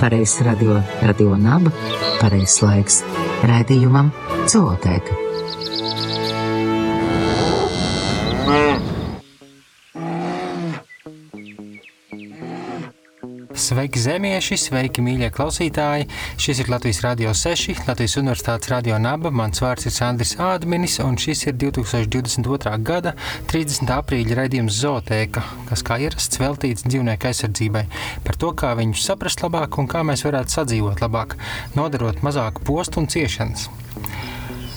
pareizs radio, radio naba, pareizs laiks raidījumam Zootēka. Sveiki, zemieši, sveiki, mīļie klausītāji! Šis ir Latvijas Rādio 6, Latvijas Universitātes Radio Naba. Mans vārds ir Sandrs Ādminis, un šis ir 2022. gada 30. aprīļa raidījums Zootēka, kas kā ierasts veltīts dzīvnieku aizsardzībai, par to, kā viņus saprast labāk un kā mēs varētu sadzīvot labāk, nodarot mazāku postu un ciešanas.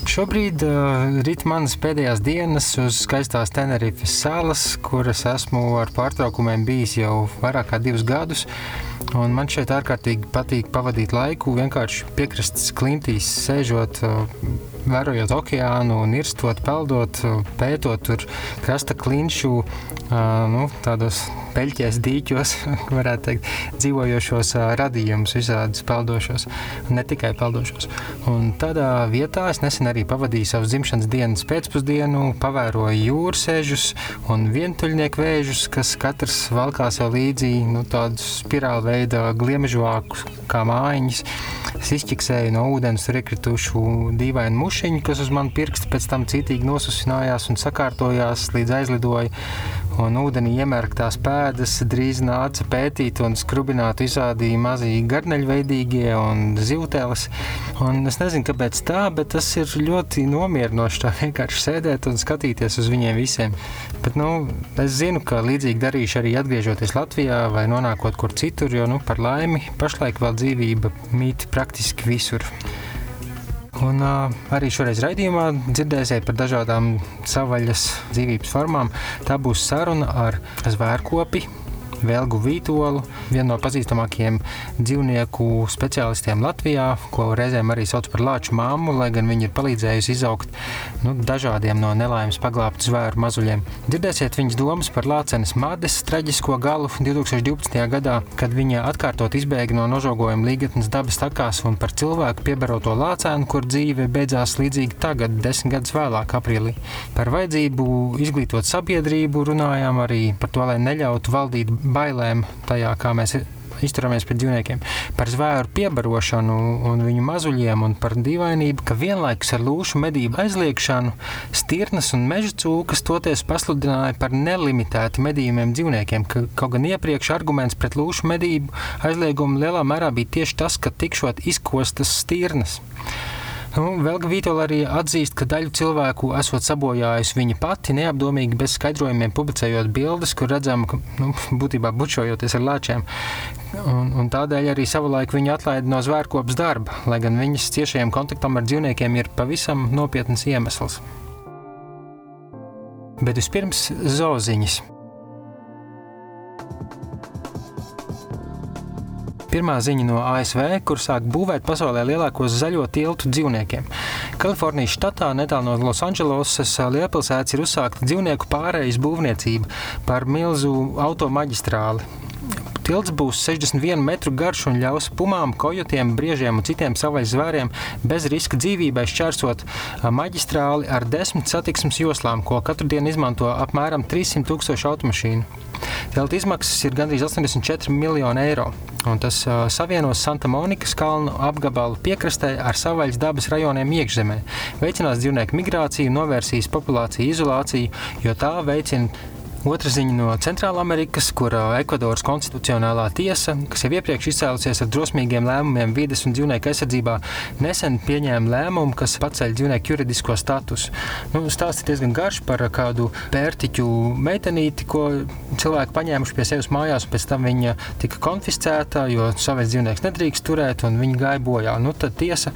Šobrīd uh, rit manas pēdējās dienas uz skaistās Tenerifes salas, kuras esmu ar pārtraukumiem bijis jau vairāk kā divus gadus. Un man šeit ārkārtīgi patīk pavadīt laiku vienkārši piekrastes klintīs, sēžot, uh, vērojot okeānu, nirstot, peldot, pētot tur krasta klinšu, uh, nu, tādos peļķēs, dīķos, varētu teikt, dzīvojošos radījumus, visādus peldošos, ne tikai peldošos. Un tādā vietā es nesen arī pavadīju savus dzimšanas dienas pēcpusdienu, pavēroju jūrasēžus un vientuļnieku vēžus, kas katrs valkā sev līdzi nu, tādus spirāli veida gliemežvākus kā mājiņas. Es izķiksēju no ūdens iekritušu dīvainu mušiņu, kas uz manu pirkstu pēc tam citīgi nosusinājās un sakārtojās līdz aizlidoja. Un ūdenī iemērktās pēdas drīz nāca pētīt un skrubināt visādi mazi garneļveidīgie un zivteles. Un es nezinu, kāpēc tā, bet tas ir ļoti nomierinoši tā vienkārši sēdēt un skatīties uz viņiem visiem. Bet, nu, es zinu, ka līdzīgi darīšu arī atgriežoties Latvijā vai nonākot kur citur, jo, nu, par laimi, pašlaik vēl dzīvība mīt praktiski visur. Un uh, arī šoreiz raidījumā dzirdēsiet par dažādām savvaļas dzīvības formām. Tā būs saruna ar zvērkopi, Vēlgu Vītolu, vienu no pazīstamākajiem dzīvnieku speciālistiem Latvijā, ko reizēm arī sauc par lāču māmu, lai gan viņa ir palīdzējusi izaugt nu, dažādiem no nelaimes paglābtu zvēru mazuļiem. Dzirdēsiet viņas domas par lācenes Mades traģisko galu 2012. gadā, kad viņa atkārtot izbēga no nožogojuma līgatnes dabas takās un par cilvēku piebaroto lācēnu, kur dzīve beidzās līdzīgi tagad, desmit gadus vēlāk, aprīlī. Par vajadzību izglītot sabiedrību runājām arī par to, lai neļautu valdīt bailēm tajā, kā mēs izturamies pret dzīvniekiem, par zvēru piebarošanu un viņu mazuļiem, un par dīvainību, ka vienlaikus ar lūšu medību aizliekšanu stirnas un meža cūkas toties pasludināja par nelimitēti medījumiem dzīvniekiem, ka kaut gan iepriekš arguments pret lūšu medību aizliegumu lielā mērā bija tieši tas, ka tikšot izkostas stirnas. Nu, Velga Vītola arī atzīst, ka daļu cilvēku esot sabojājusi viņa pati neapdomīgi bez skaidrojumiem, publicējot bildes, kur redzam, ka nu, būtībā bučojoties ar lāčiem. Un, un tādēļ arī savulaik viņa atlaida no zvērkopas darba, lai gan viņas ciešajam kontaktam ar dzīvniekiem ir pavisam nopietns iemesls. Bet vispirms zooziņas. Pirmā ziņa no ASV, kur sāk būvēt pasaulē lielāko zaļo tiltu dzīvniekiem. Kalifornijas štatā, netālu no Losandželosas lielpilsētas, ir uzsākta dzīvnieku pārējas būvniecība par milzu automaģistrāli. Tilts būs 61 metru garš un ļaus pumām, kojotiem, briežiem un citiem savvaļas zvēriem bez riska dzīvībai šķērsot maģistrāli ar desmit satiksmes joslām, ko katru dienu izmanto apmēram 300 tūkstoši automašīnu. Telta izmaksas ir gandrīz 84 miljoni eiro. Tas uh, savienos Santa Monikas kalnu apgabalu piekrastē ar savvaļas dabas rajoniem iekšzemē, veicinās dzīvnieku migrāciju, novērsīs populāciju izolāciju, jo tā veicina Otra ziņa no Centrālamerikas, kur Ekvadoras konstitucionālā tiesa, kas jau iepriekš izcēlusies ar drosmīgiem lēmumiem vides un dzīvnieku aizsardzībā, nesen pieņēma lēmumu, kas paceļ dzīvnieku juridisko statusu. Nu, stāsts ir diezgan garš par kādu pērtiķu meitenīti, ko cilvēki paņēmuši pie sevis mājās, un pēc tam viņa tika konfiscēta, jo savais dzīvnieks nedrīkst turēt, un viņa gāja bojā. Nu, tad tiesa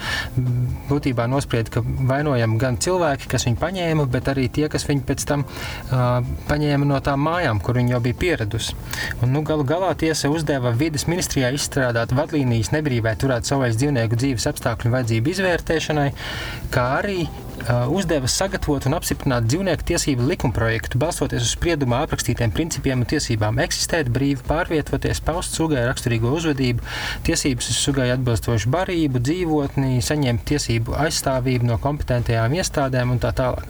būtībā nosprieda, ka vainojam gan cilvēki, kas viņu paņēma, bet arī tie, kas viņu pēc tam uh, paņēma no no tām mājām, kur viņi jau bija pieradusi. Un, nu, galu galā tiesa uzdeva vidas ministrijā izstrādāt vadlīnijas nebrīvē turēt savvaļas dzīvnieku dzīves apstākļu vajadzību izvērtēšanai, kā arī uzdeva sagatavot un apstiprināt dzīvnieku tiesību likumprojektu, balstoties uz spriedumā aprakstītiem principiem un tiesībām eksistēt, brīvi pārvietoties, paust sugai raksturīgo uzvedību, tiesības uz sugai atbilstošu barību, dzīvotni, saņemt tiesību aizstāvību no kompetentajām iestādēm un tā tālāk.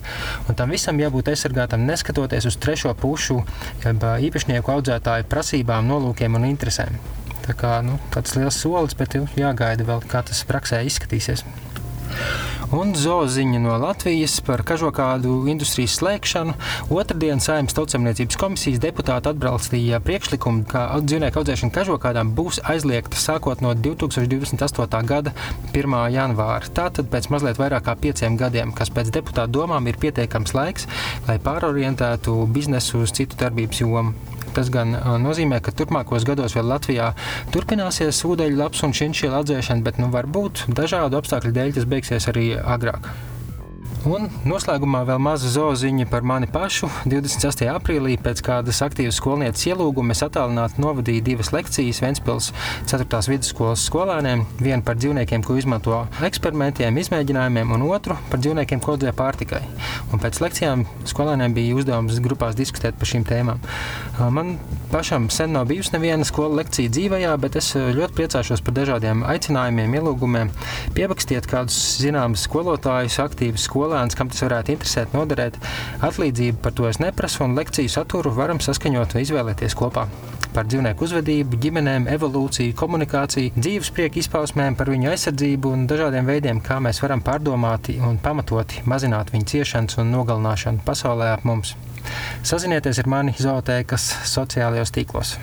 Un tam visam jābūt aizsargātam neskatoties uz trešo pušu, jeb īpašnieku audzētāju prasībām, nolūkiem un interesēm. Tā kā, nu, tāds liels solis, bet jāgaida vēl, kā tas praksē izskatīsies. Un zooziņa no Latvijas par kažokādu industrijas slēgšanu. Otradien Saimnes tautsemniecības komisijas deputāti atbalstīja priekšlikumu, ka dzīvnieku audzēšana kažokādām būs aizliegta sākot no 2028. gada 1. janvāra. Tātad pēc mazliet vairāk kā pieciem gadiem, kas pēc deputātu domām ir pietiekams laiks, lai pārorientētu biznesu uz citu darbības jomu. Tas gan nozīmē, ka turpmākos gados vēl Latvijā turpināsies ūdeņu labs un šinšīla audzēšana, bet nu, varbūt dažādu apstākļu dēļ tas beigsies arī agrāk. Un noslēgumā vēl maza zooziņa par mani pašu. 28. aprīlī pēc kādas aktīvas skolnieces ielūguma es attālināti novadīju divas lekcijas Ventspils 4. vidusskolas skolēniem. Vienu par dzīvniekiem, ko izmanto eksperimentiem, izmēģinājumiem, un otru par dzīvniekiem, ko audzē pārtikai. Un pēc lekcijām skolēniem bija uzdevums grupās diskutēt par šīm tēmām. Man pašam sen nav bijusi neviena skola lekcija dzīvajā, bet es ļoti priecāšos par dažādiem aicinājumiem, ielūgumiem. Piebakstiet kādus zināmus skolotājus, aktīvus skolotājus skolēns, kam tas varētu interesēt, noderēt. Atlīdzību par to es neprasu, un lekciju saturu varam saskaņot vai izvēlēties kopā. Par dzīvnieku uzvedību, ģimenēm, evolūciju, komunikāciju, dzīves prieku izpausmēm, par viņu aizsardzību un dažādiem veidiem, kā mēs varam pārdomāti un pamatoti mazināt viņu ciešanas un nogalināšanu pasaulē ap mums. Sazinieties ar mani zootēkas sociālajos tīklos.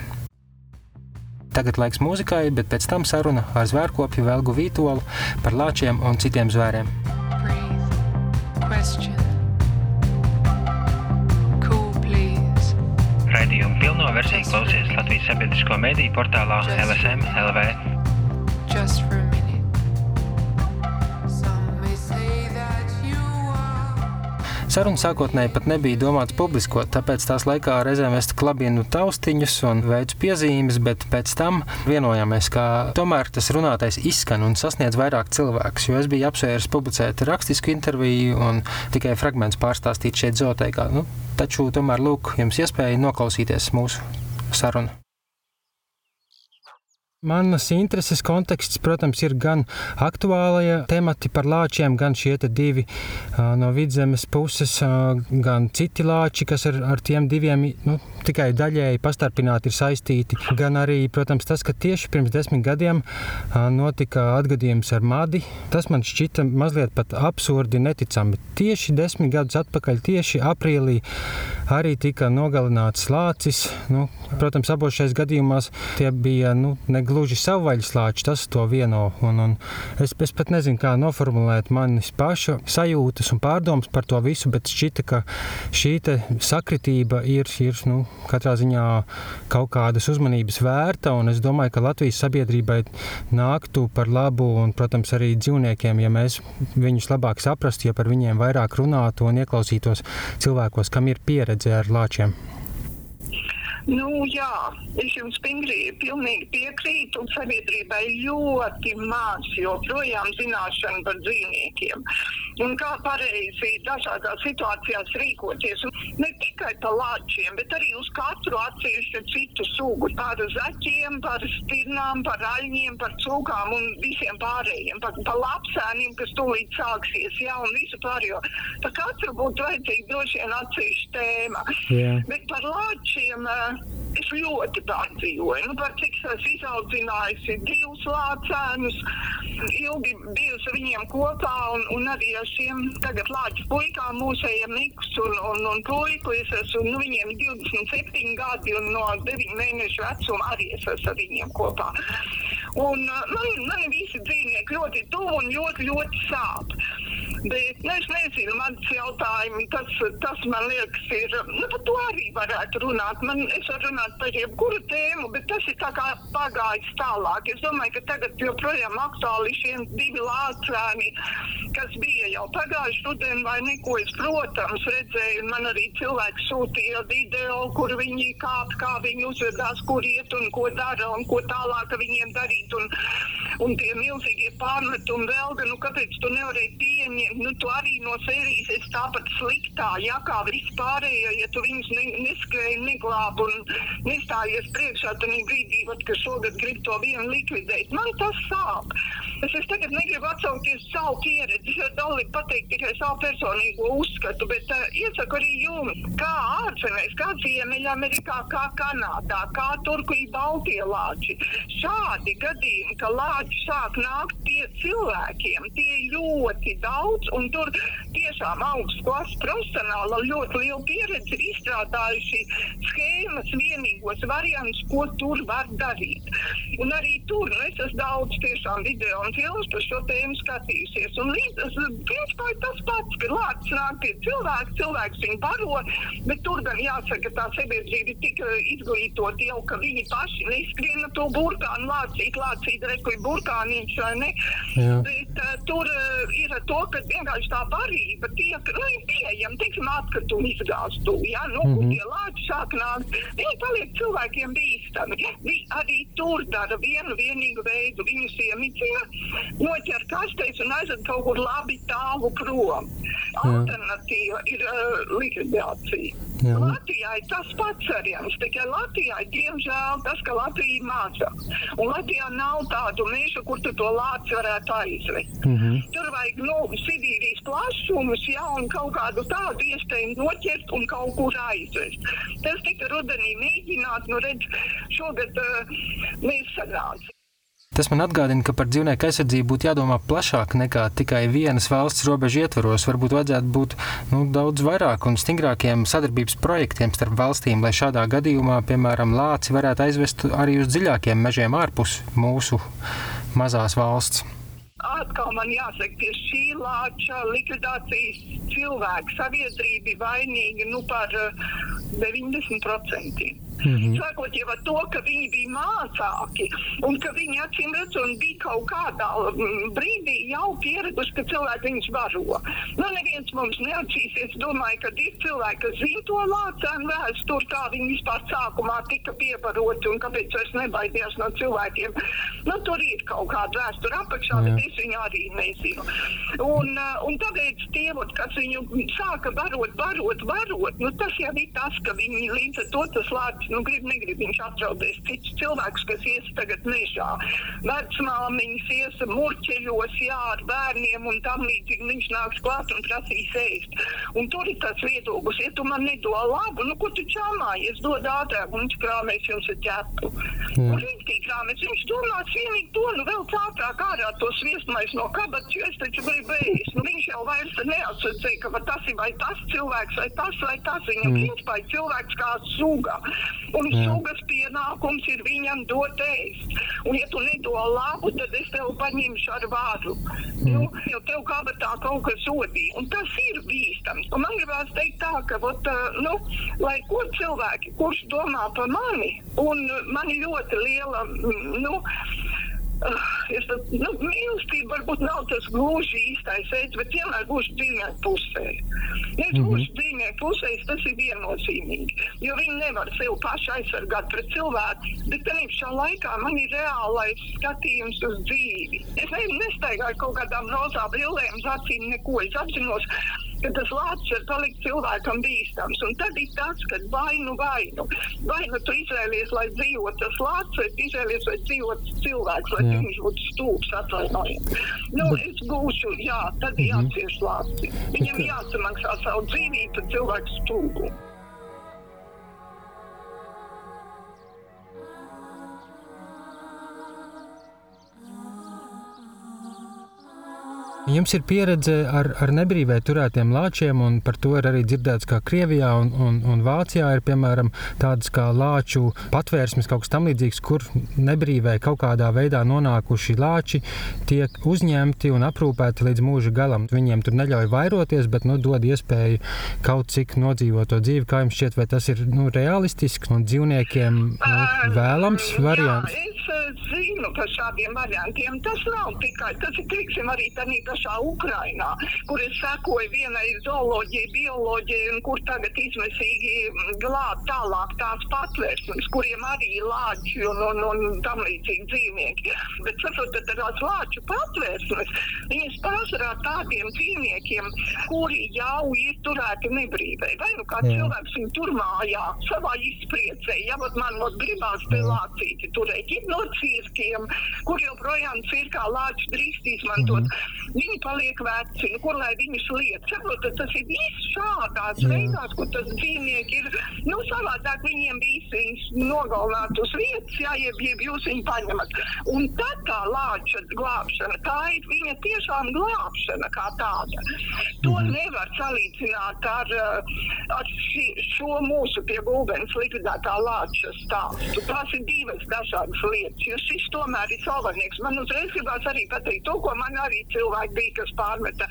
Tagad laiks mūzikai, bet pēc tam saruna ar zvērkopju Velgu Vītolu par lāčiem un citiem zvēriem question. Cool, please. Raidījumu pilno versiju klausies Latvijas sabiedrisko mediju portālā LSM LV. Just for Saruna sākotnēji pat nebija domāts publiskot, tāpēc tās laikā reizēm es klabinu taustiņus un veicu piezīmes, bet pēc tam vienojāmies, ka tomēr tas runātais izskan un sasniedz vairāk cilvēkus, jo es biju apsvērs publicēt rakstisku interviju un tikai fragments pārstāstīt šeit zoteikā. Nu, taču tomēr lūk, jums iespēja noklausīties mūsu sarunu. Manas intereses konteksts, protams, ir gan aktuālajie temati par lāčiem, gan šie divi no vidzemes puses, gan citi lāči, kas ar, ar tiem diviem nu, tikai daļēji pastarpināti ir saistīti. Gan arī, protams, tas, ka tieši pirms desmit gadiem notika atgadījums ar madi. Tas man šķita mazliet pat absurdi neticami. Tieši desmit gadus atpakaļ, tieši aprīlī, arī tika nogalināts lācis. Nu, protams, abos šajos gadījumos tie bija nu, ne gluži savvaļas lāči, tas to vieno. Un, un es, es pat nezinu, kā noformulēt manis paša sajūtas un pārdomas par to visu, bet šķita, ka šī sakritība ir, ir nu, katrā ziņā kaut kādas uzmanības vērta, un es domāju, ka Latvijas sabiedrībai nāktu par labu, un, protams, arī dzīvniekiem, ja mēs viņus labāk saprastu, ja par viņiem vairāk runātu un ieklausītos cilvēkos, kam ir pieredze ar lāčiem. Nu, jā, es jums stingri pilnīgi piekrītu. Sabiedrībai ļoti maz joprojām zināšanu par dzīvniekiem. Un kā pareizi dažādās situācijās rīkoties. Un ne tikai par lāčiem, bet arī uz katru atsevišķu citu sugu. Par zaķiem, par stirnām, par aļņiem, par cūkām un visiem pārējiem. Par, par lapsēniem, kas tūlīt sāksies, jā, un visu pārējo. Par katru būtu vajadzīga droši vien atsevišķa tēma. Yeah. Bet par lāčiem. Uh, Es ļoti pārdzīvoju, nu, par cik es izaudzinājusi divus lācēnus, ilgi bijusi viņiem kopā, un, un arī ar šiem tagad lāču puikām, mūsējiem Niks un, un, un puiku, es esmu, nu, viņiem 27 gadi, un no 9 mēnešu vecuma arī es esmu ar viņiem kopā. Un man, man visi dzīvnieki ļoti tuvu un ļoti, ļoti sāp. Bet nu, es nezinu, mans jautājums, tas, tas man liekas, ir. Nu, par to arī varētu runāt. Man, es varu runāt par jebkuru tēmu, bet tas ir pagājis tālāk. Es domāju, ka tagad joprojām aktuāli šie divi lācēni, kas bija jau pagājušajā rudenī, vai neko. Es, protams, redzēju, man arī cilvēki sūtīja video, kur viņi kāp, kā viņi uzvedās, kur iet un ko dara un ko tālāk viņiem darīt. Un, un tie milzīgie pārmetumi vēl, nu kāpēc tu nevarēji pieņemt? Nu, tu arī no sērijas, es tāpat sliktā, ja kā vispārējo, ja tu viņus ne, neskrēji, neglābi un nestājies priekšā, tad brīdī, vat, ka šogad grib to vienu likvidēt. Man tas sāp. Es, es tagad negribu atsaukties savu pieredzi, jo dalību pateikt tikai savu personīgo uzskatu, bet uh, iesaku arī jums, kā ārzemēs, kā Ziemeļamerikā, kā Kanādā, kā Turkija, Baltija lāči. Šādi gadījumi, ka lāči sāk nākt pie cilvēkiem, tie ļoti daudz, un tur tiešām augsts klases profesionāli ar ļoti lielu pieredzi ir izstrādājuši schēmas, vienīgos variantus, ko tur var darīt. Un arī tur nu, es esmu daudz tiešām video un filmas par šo tēmu skatījusies. Un līdz principā ir tas pats, ka lācis nāk pie cilvēka, cilvēks viņu baro, bet tur gan jāsaka, ka tā sabiedrība ir tik izglītota jau, ka viņi paši neskriena to burkānu lācīt, lācīt, rekuļ burkānīņš vai ne. Jā. Bet uh, tur uh, ir to, ka vienkārši tā barība tiek, nu, pieejama, teiksim, atkritumu izgāstu, ja, nu, mm -hmm. tie lāči sāk nākt, viņi paliek cilvēkiem bīstami. Viņi arī tur dara vienu vienīgu veidu, viņus iemicina, noķer kastēs un aizved kaut kur labi tālu prom. Alternatīva ir uh, likvidācija. Jā. Latvijā ir tas pats variants, tikai Latvijā diemžēl tas, ka Latvija ir maza. Un Latvijā nav tādu mežu, kur tu to lāci varētu aizvest. Mm -hmm. Tur vajag nu, Sibīrijas plašumus, ja, un kaut kādu tādu iespēju noķert un kaut kur aizvest. Tas tika rudenī mēģināts, nu redz, šogad uh, nesanāca. Tas man atgādina, ka par dzīvnieku aizsardzību būtu jādomā plašāk nekā tikai vienas valsts robežu ietvaros. Varbūt vajadzētu būt nu, daudz vairāk un stingrākiem sadarbības projektiem starp valstīm, lai šādā gadījumā, piemēram, lāci varētu aizvest arī uz dziļākiem mežiem ārpus mūsu mazās valsts. Atkal man jāsaka, pie šī lāča likvidācijas cilvēku sabiedrība ir vainīga nu, par 90%. Mm -hmm. Sākot jau ar to, ka viņi bija mācāki un ka viņi acīm redzot, bija kaut kādā mm, brīdī jau pieraduši, ka cilvēki viņus baro. Nu, neviens mums neatšķīsies. Domāju, ka ir cilvēki, kas zina to lācēnu vēsturi, kā viņi vispār sākumā tika piebaroti un kāpēc vairs nebaidījās no cilvēkiem. Nu, tur ir kaut kāda vēsture apakšā, Jā. bet es viņu arī nezinu. Un, uh, un tāpēc tie, kas viņu sāka barot, barot, barot, nu, tas jau ir tas, ka viņi līdz ar to tas lācis nu, grib, negrib viņš apdraudēs cits cilvēks, kas ies tagad mežā. Vecmāmiņas ies murķeļos, jā, ar bērniem un tam līdzīgi viņš nāks klāt un prasīs ēst. Un tur ir tas viedoklis, ja tu man nedo labu, nu, ko tu čāmājies, dod ātrāk, un viņš krāmēs jums ar ķepu. Un rīktī krāmēs, viņš domās vienīgi to, nu, vēl ātrāk ārā to sviestmais no kabatas, jo es taču gribu ēst. Nu, viņš jau vairs neatsacēja, ka tas ir vai tas cilvēks, vai tas, vai tas. Viņam mm. principā ir cilvēks kā suga. Un Jā. sugas pienākums ir viņam dot ēst. Un, ja tu nedo labu, tad es tev paņemšu ar vāru. Mm. Nu, jo tev kabatā kaut kas sodīja. Un tas ir bīstams. Un man gribās teikt tā, ka, ot, nu, lai ko cilvēki, kurš domā par mani, un man ir ļoti liela, nu, Es, nu, mīlestība varbūt nav tas gluži īstais veids, bet vienmēr būšu dzīvnieku pusē. Ja es mm -hmm. būšu dzīvnieku pusē, tas ir viennozīmīgi. Jo viņi nevar sevi paši aizsargāt pret cilvēku, bet tā pašā laikā man ir reālais skatījums uz dzīvi. Es ne, nestaigāju kaut kādām rozā brillēm, acīm neko. Es apzinos, ka tas lācis var palikt cilvēkam bīstams. Un tad ir tas, ka vainu vainu. Vai nu tu izvēlies, lai dzīvo tas lācis, vai izvēlies, lai dzīvo cilvēks, lai jā. viņš būtu stūps atvainojiet. Nu, Bet... es būšu, jā, tad mm -hmm. jācieš lācis. Viņam jāsamaksā savu dzīvību, tad cilvēks Jums ir pieredze ar, ar nebrīvē turētiem lāčiem, un par to ir arī dzirdēts, ka Krievijā un, un, un Vācijā ir piemēram tādas kā lāču patvērsmes, kaut kas tamlīdzīgs, kur nebrīvē kaut kādā veidā nonākuši lāči tiek uzņemti un aprūpēti līdz mūža galam. Viņiem tur neļauj vairoties, bet nu, dod iespēju kaut cik nodzīvot to dzīvi. Kā jums šķiet, vai tas ir nu, realistiski un dzīvniekiem nu, vēlams variants? Es zinu par šādiem variantiem. Tas nav tikai, tas ir, teiksim, arī tādā pašā Ukrainā, kur es sekoju vienai zooloģijai, bioloģijai, un kur tagad izmisīgi glāb tālāk tās patvērsmes, kuriem arī ir lāči un, un, un tam līdzīgi dzīvnieki. Bet, saprotat, tās lāču patvērsmes, viņas pārsvarā tādiem dzīvniekiem, kuri jau ir turēti nebrīvē. Vai nu kā Jā. cilvēks viņu tur mājā, savā izpriecē, ja man gribās pie lācīti turēt no cirkiem, kur joprojām cirkā lāčus drīkst izmantot. Mm -hmm. Viņi paliek veci, nu, kur lai viņus liek. Saprotat, tas ir viss šādās Jā. veidās, kur tas dzīvnieki ir. Nu, savādāk viņiem visi nogalināt uz vietas, jā, jeb, jeb jūs viņu paņemat. Un tad tā lāča glābšana, tā ir viņa tiešām glābšana kā tāda. To mm -hmm. nevar salīdzināt ar, ar ši, šo mūsu pie gulbens likvidētā lāča stāstu. Tās ir divas dažādas tādas lietas, jo šis tomēr ir salvarnieks. Man uzreiz gribās arī pateikt to, ko man arī cilvēki bija, kas pārmeta.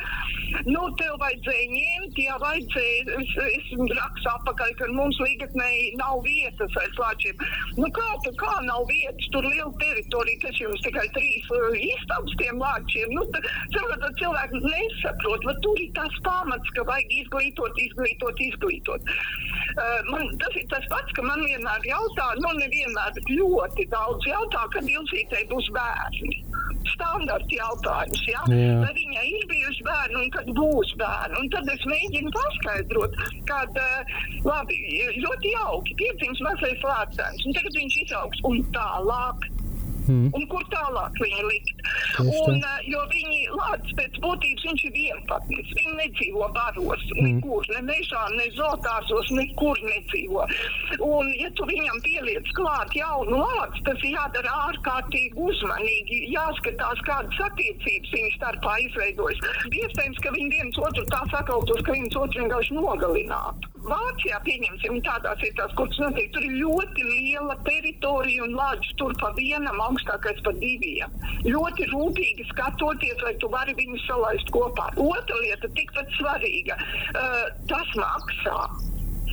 Nu, tev vajadzēja ņemt, ja vajadzēja, es, es rakstu apakaļ, ka mums līgatnē nav vietas aiz lāčiem. Nu, kā, tu, kā nav vietas, tur liela teritorija, kas jums tikai trīs uh, istabas tiem lāčiem. Nu, tad cilvēki nesaprot, vai tur ir tas pamats, ka vajag izglītot, izglītot, izglītot. Uh, man, tas ir tas pats, ka man vienmēr jautā, nu nevienmēr, bet ļoti daudz daudz jautā, kad Ilzītei būs bērni. Standarta jautājums, ja? Jā. vai viņai ir bijuši bērni un kad būs bērni. Un tad es mēģinu paskaidrot, ka labi, ļoti jauki, piedzimis mazais lēcens, un tagad viņš izaugs un tālāk Mm. Un kur tālāk viņu likt? Un, uh, jo viņi lācis pēc būtības viņš ir vienpatnis. Viņi nedzīvo baros, mm. nekur, ne mežā, ne zootārsos, nekur nedzīvo. Un, ja tu viņam pieliec klāt jaunu lāci, tas ir jādara ārkārtīgi uzmanīgi. Jāskatās, kādas attiecības viņu starpā izveidojas. Iespējams, ka viņi viens otru tā sakautos, ka viens otru vienkārši nogalinātu. Vācijā, pieņemsim, tādās vietās, kuras notiek, tur ir ļoti liela teritorija un lāčs tur pa vienam, augstākais pa diviem. Ļoti rūpīgi skatoties, vai tu vari viņus salaist kopā. Otra lieta, tikpat svarīga, uh, tas maksā.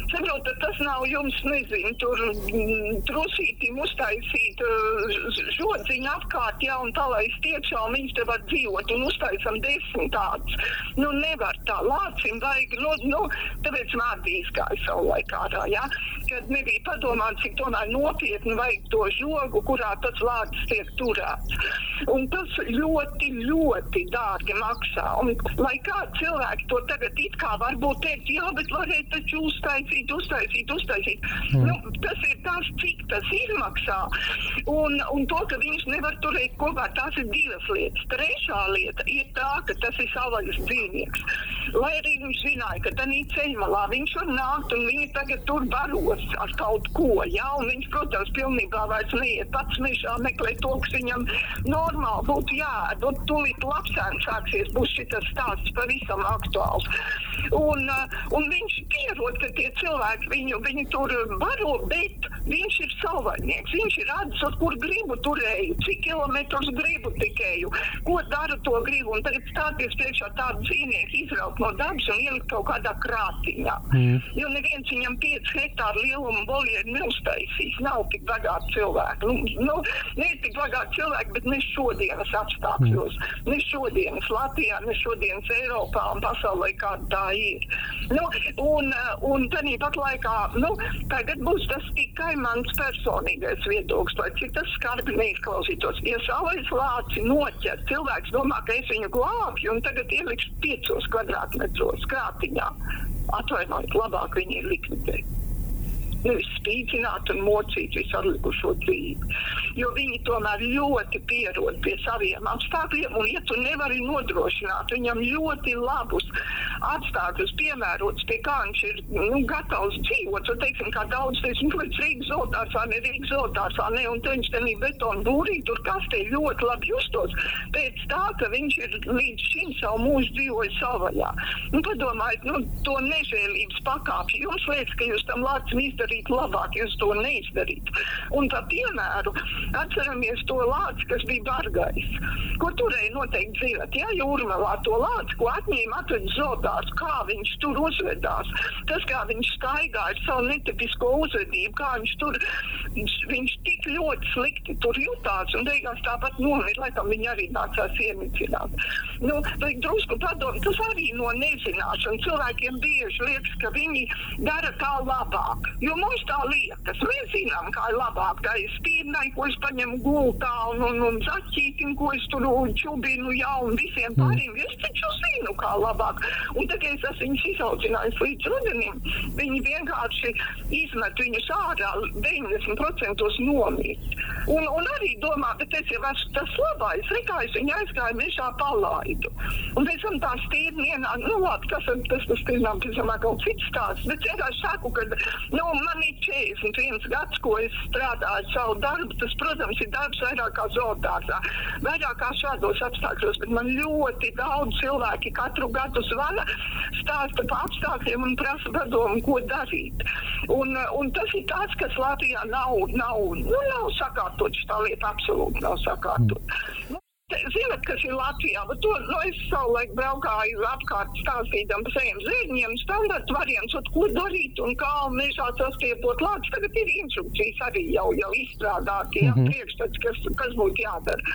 Saprotat, tas nav jums, nezinu, tur mm, trusītim uztaisīt uh, žodziņu apkārt, jā, un tā lai stiepšā, un viņš te var dzīvot, un uztaisam desmit tādus. Nu, nevar tā, lācim vajag, nu, nu tāpēc mārdīs gāja savu laikā ārā, jā, kad nebija padomāts, cik tomēr nopietni vajag to žogu, kurā tas lācis tiek turēts. Un tas ļoti, ļoti dārgi maksā. Un, lai kā cilvēki to tagad it kā varbūt teikt, jā, bet varētu taču uztaisīt uztaisīt, uztaisīt, uztaisīt. Mm. Nu, tas ir tas, cik tas izmaksā. Un, un to, ka viņus nevar turēt kopā, tās ir divas lietas. Trešā lieta ir tā, ka tas ir savvaļas dzīvnieks. Lai arī viņš zināja, ka tādā ceļmalā viņš var nākt un viņi tagad tur baros ar kaut ko. Ja? Un viņš, protams, pilnībā vairs neiet pats mežā meklēt to, kas viņam normāli būtu jāēd. Un tūlīt lapsēns sāksies, būs šis stāsts pavisam aktuāls. Un, uh, un viņš pierod, ka tie cilvēki viņu, viņu tur baro, bet viņš ir savvaļnieks. Viņš ir redzis, kur gribu turēju, cik kilometrus gribu tikēju, ko daru to gribu. Un tagad stāties priekšā tādu dzīvnieku izraut no dabas un ielikt kaut kādā krātiņā. Mm. Jo neviens viņam 5 hektāru lielumu voljeru neuztaisīs. Nav tik bagāti cilvēki. Nu, nu, ne tik bagāti cilvēki, bet ne šodienas apstākļos. Mm. Ne šodienas Latvijā, ne šodienas Eiropā un pasaulē, kāda tā ir. Nu, un, un tad pat laikā nu, tagad būs tas tikai mans personīgais viedoklis, lai cik tas skarbi neizklausītos. Ja savais lāci noķer, cilvēks domā, ka es viņu glābju un tagad ielikšu piecos kvadrātmetros krātiņā. Atvainojiet, labāk viņi ir likvidēti spīdzināt un mocīt visu atlikušo dzīvi. Jo viņi tomēr ļoti pierod pie saviem apstākļiem, un, ja tu nevari nodrošināt viņam ļoti labus apstākļus, piemērotus, pie kā viņš ir nu, gatavs dzīvot, tad, teiksim, kā daudz teiks, nu, pēc Rīgas zotārsā, ne Rīgas zotārsā, ne, un viņš te bija betonu būrī, tur kastē ļoti labi justos, pēc tā, ka viņš ir līdz šim savu mūžu dzīvojis savvaļā. Nu, padomājiet, nu, to nežēlības pakāpju. Jums liekas, ka jūs tam lācim izdarījāt darītu labāk, ja es to neizdarītu. Un par piemēru atceramies to lāci, kas bija bargais, ko turēja noteikti dzīvot. Jā, jūrmalā to lāci, ko atņēma atved zodās, kā viņš tur uzvedās. Tas, kā viņš staigāja ar savu netipisko uzvedību, kā viņš tur, viņš, tik ļoti slikti tur jutās un beigās tāpat nomira, laikam viņa arī nācās iemicināt. Nu, drusku padomu, tas arī no nezināšanas. Cilvēkiem bieži liekas, ka viņi dara tā labāk. Jo mums tā liekas, mēs zinām, kā ir labāk. Tā ir spīdnai, ko es paņemu gultā, un, un, un zaķītim, ko es tur čubinu jau, un visiem mm. pāriem. Es taču zinu, kā labāk. Un tagad es esmu viņus izaucinājis līdz rudenim. Viņi vienkārši izmet viņus ārā, 90% nomīt. Un, un arī domā, bet es jau esmu tas labais, kā es viņu aizgāju mežā palaidu. Un pēc tam tā stīri ienāk, nu labi, tas, tas, tas, tas, tas, tas kaut cits stāsts. Bet vienkārši saku, ka nu, man ir 41 gads, ko es strādāju savu darbu. Tas, protams, ir darbs vairāk kā zoodārzā, vairāk kā šādos apstākļos. Bet man ļoti daudz cilvēki katru gadu zvana, stāsta par apstākļiem un prasa padomu, ko darīt. Un, un tas ir tāds, kas Latvijā nav, nav, nu, nav sakārtots. Tā lieta absolūti nav sakārtota. Mm. Zināt, kas ir Latvijā? Bet to nu, es savulaik braukāju apkārt stāstītam par saviem zēņiem, standarta variants, ko darīt un kā mežā sastiepot lācis. Tagad ir instrukcijas arī jau, jau izstrādāti, ja, mm -hmm. priekšstats, kas, kas būtu jādara.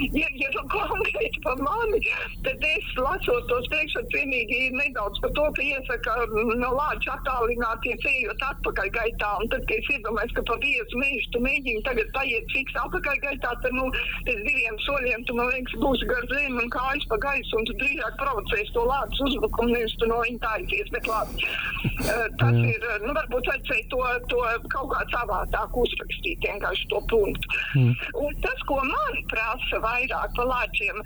Ja, ja nu konkrēti par mani, tad es lasot tos priekšstats vienīgi nedaudz par to, ka iesaka no lāča attālināties ejot atpakaļ gaitā. Un tad, kad es iedomājos, ka pa viesu mežu tu mēģini tagad paiet fiks atpakaļ gaitā, tad, nu, pēc diviem soļiem tu, man liekas, būsi gar zemi un kājas pa gaisu, un tu drīzāk provocēsi to lādes uzbrukumu, nevis tu no viņa taicies. Bet labi, uh, tas mm. ir, nu, varbūt vajadzēja to, to kaut kā savādāk uzrakstīt, vienkārši to punktu. Mm. Un tas, ko man prasa vairāk par lāčiem,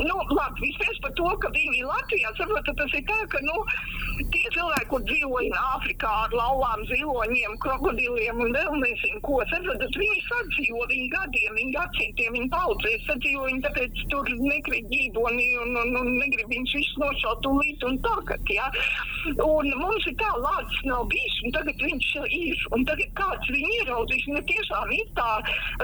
Nu, labi, vispirms par to, ka viņi Latvijā saprot, ka tas ir tā, ka nu, tie cilvēki, kur dzīvoja Āfrikā ar lauvām, ziloņiem, krokodiliem un vēl nezinu ko, saprot, viņi sadzīvo, viņi gadiem, viņi gadsimtiem, viņi paudzēs sadzīvo, viņi tāpēc tur negrib ģīboni un, un, un negrib viņus visus nošaut tūlīt un tagad, ja. Un mums ir tā lācis nav bijis, un tagad viņš ir, un tagad kāds viņu ieraudzīs, un tiešām ir tā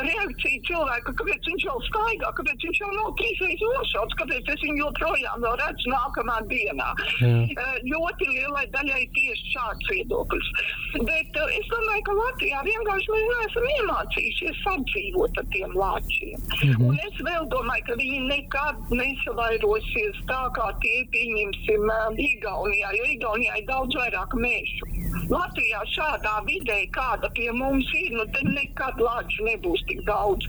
reakcija cilvēka, kāpēc viņš jau staigā, kāpēc viņš jau nav trīsreiz nošaut nedaudz, kāpēc es viņu joprojām redzu nākamā dienā. Uh, ļoti lielai daļai tieši šāds viedoklis. Bet uh, es domāju, ka Latvijā vienkārši mēs neesam iemācījušies sadzīvot ar tiem lāčiem. Mm -hmm. Un es vēl domāju, ka viņi nekad nesavairosies tā, kā tie pieņemsim uh, Igaunijā, jo Igaunijā ir daudz vairāk mēšu. Latvijā šādā vidē, kāda pie mums ir, nu tad nekad lāču nebūs tik daudz.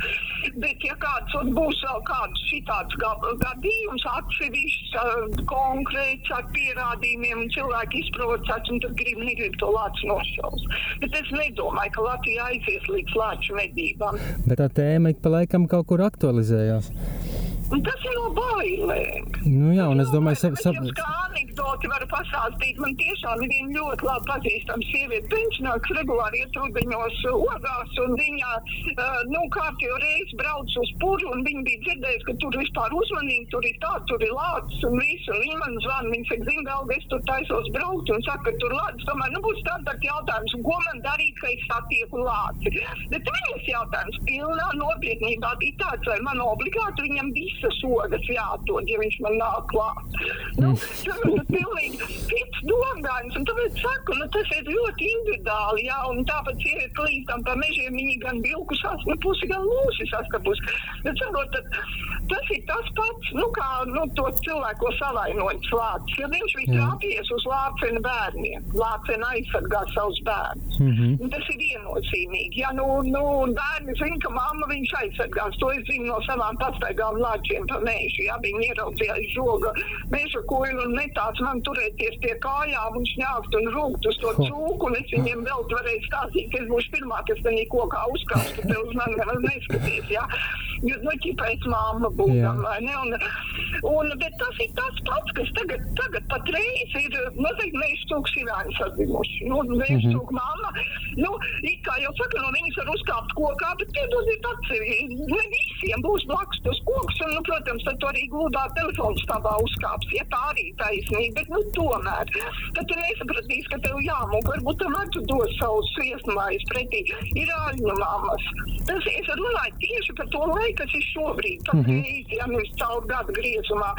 Bet, ja kāds būs vēl kāds šitāds gadījums, atsevišķs, uh, konkrēts ar pierādījumiem, un cilvēki izprovocēts, un tad grib, negrib to lāču nošaus. Bet es nedomāju, ka Latvija aizies līdz lāču medībām. Bet tā tēma ik pa laikam kaut kur aktualizējās. Un tas ir no bailēm. Nu, jā, un es domāju, ka tas ir. Kā anekdoti varu pastāstīt, man tiešām ir viena ļoti labi pazīstama sieviete. Nāks regulāri iet rudeņos ogās, un viņa, uh, nu, kārtīgi reizi brauc uz puru, un viņa bija dzirdējusi, ka tur vispār uzmanīgi, tur ir tā, tur ir lācis un viss, un viņa man zvana, viņa saka, zina, vēl es tur taisos braukt, un saka, ka tur lācis, tomēr, nu, būs standarta jautājums, ko man darīt, ka es satieku lāci. Bet viņas jautājums pilnā nopietnībā bija tāds, vai man obligāti viņam bija visas ogas jāatrod, ja viņš man nāk klāt. Nu, tas ir pilnīgi cits domājums, un tāpēc saku, nu, tas ir ļoti individuāli, jā, un tāpat sieviete līdz pa mežiem viņi gan vilku saskapusi, gan lūsi saskapus. Bet, saprot, tas ir tas pats, nu, kā nu, to cilvēku savainojums lācis. Ja viņš bija trāpījies uz lācena bērniem, lācena aizsargā savus bērnus. Mm -hmm. Tas ir viennozīmīgi. Ja, nu, nu, bērni zina, ka mamma viņš aizsargās. To es zinu no savām pastaigām lāciem braucienu pa mežu. Ja, viņi ieraudzīja žoga meža koilu un metās man turēties pie kājām un šņākt un rūgt uz to cūku. Un es viņiem vēl varēju stāstīt, ka es būšu pirmā, kas tenī kokā uzkāstu, te uz mani nemaz neskaties. Ja. jo, nu, ķipēc mamma būtam, vai ne? Un, un, bet tas ir tas pats, kas tagad, tagad patreiz ir, mazliet mežtūks ir aizsadzimuši. Nu, mežtūk -hmm. mamma, nu, it kā jau saka, no viņas var uzkāpt kokā, bet piedodiet atsevišķi. Ne visiem būs blakus tas koks, un, nu, protams, tad arī glūdā telefonu stāvā uzkāps, ja tā arī taisnība, bet, nu, tomēr. Tad tu nesapratīsi, ka tev jāmūk, varbūt tomēr tu dos savus sviestmājas pretī. Ir āļņu mammas. Tas es runāju tieši par to laiku, kas ir šobrīd, pat mm -hmm. reizi, ja nu caur gadu griezumā,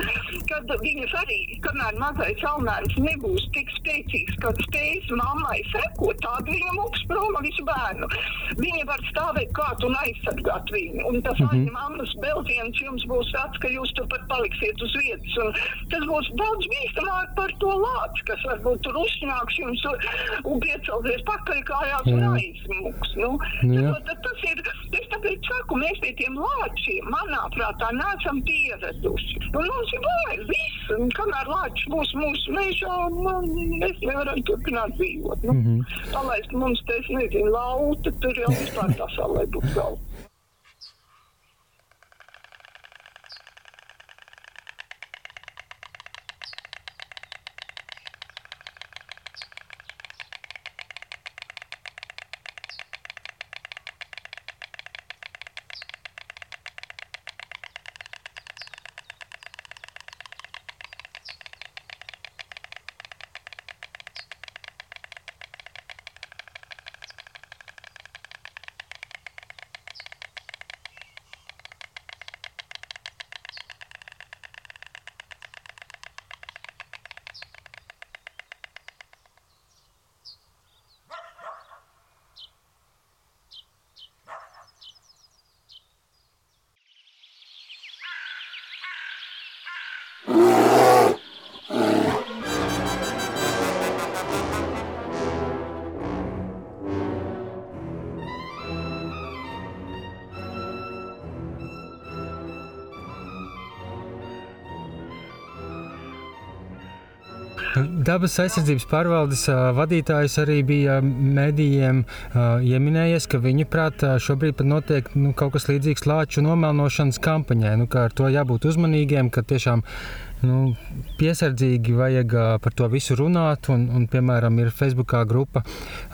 kad viņas arī, kamēr mazais almēns nebūs tik spēcīgs, kad spējas mammai sekot, tad viņa mūks proma visu bērnu. Viņa var stāvēt klāt un aizsargāt viņu. Un tas mm -hmm. mammas beldziens jums būs tāds, ka jūs turpat paliksiet uz vietas. Un tas būs daudz bīstamāk par to lāci, kas varbūt tur uzsnāks jums un piecelsies pakaļkājās un aizmuks. Nu, tad, tas ir, es tāpēc saku, mēs pie tiem lāčiem, manā prātā, neesam pieraduši. Un mums ir bail, viss, un kamēr lāčs būs mūsu mežā, mēs nevaram turpināt dzīvot. Nu, mm -hmm. Palaist mums, te, es nezinu, lauta, tur jau vispār salai būtu galva. Dabas aizsardzības pārvaldes vadītājs arī bija medijiem ieminējies, ka viņa prāt šobrīd pat notiek nu, kaut kas līdzīgs lāču nomelnošanas kampaņai. Nu, ar to jābūt uzmanīgiem, ka tiešām nu, piesardzīgi vajag par to visu runāt. Un, un, piemēram, ir Facebookā grupa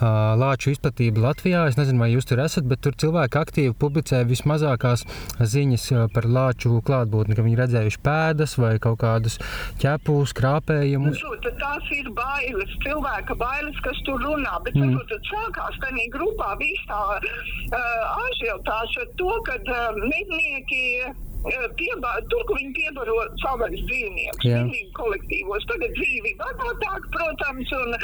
Lāču izplatība Latvijā. Es nezinu, vai jūs tur esat, bet tur cilvēki aktīvi publicē vismazākās ziņas par lāču klātbūtni, ka viņi redzējuši pēdas vai kaut kādus ķepus, krāpējumus. Nu, tās ir bailes, cilvēka bailes, kas tur runā. Bet mm. tad sākās tajā grupā viss tā uh, ažiotāša ar to, ka uh, mednieki piebā, tur, kur viņi piebaro savvaļas dzīvniekus, pilnīgi kolektīvos. Tagad dzīvi bagātāk, protams, un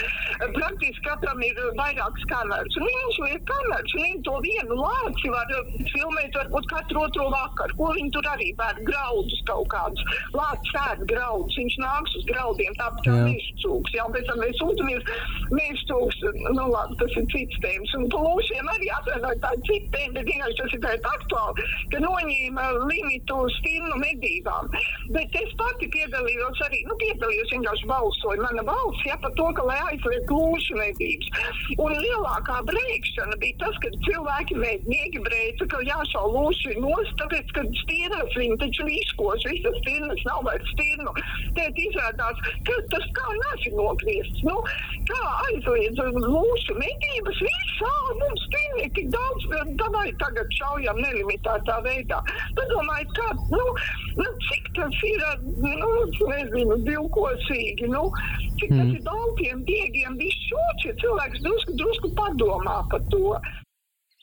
praktiski katram ir vairākas kameras. Un viņi uzliek kameras, un viņi to vienu lāci var filmēt varbūt katru otro vakaru, ko viņi tur arī vēr graudus kaut kādus. Lācis ēd graudus, viņš nāks uz graudiem, tāpat kā mežcūks. Jā, un pēc tam mēs sūtamies mežcūks, nu labi, tas ir cits tēmas. Un plūšiem arī atvainojiet tādu citu tēmu, bet vienkārši tas ir tāds aktuāli, ka noņēma limitu uz stīnu medībām. Bet es pati piedalījos arī, nu, piedalījos vienkārši balsoju. Mana balss, ja par to, ka lai aizliet lūšu medības. Un lielākā brēkšana bija tas, ka cilvēki mednieki brēca, ka jāšau lūši nost, tāpēc, ka stīnas viņi taču izkos, visas stīnas nav vairs stīnu. Tēt izrādās, ka tas kā nasi nokviests. Nu, kā aizliedz lūšu medības, visā mums stīni tik daudz, davai tagad šaujam nelimitētā veidā. Padomājiet, kā, nu, nu, cik tas ir, nu, nezinu, divkosīgi, nu, cik mm. tas ir daudziem diegiem, višķoči, cilvēks drusku, drusku padomā par to.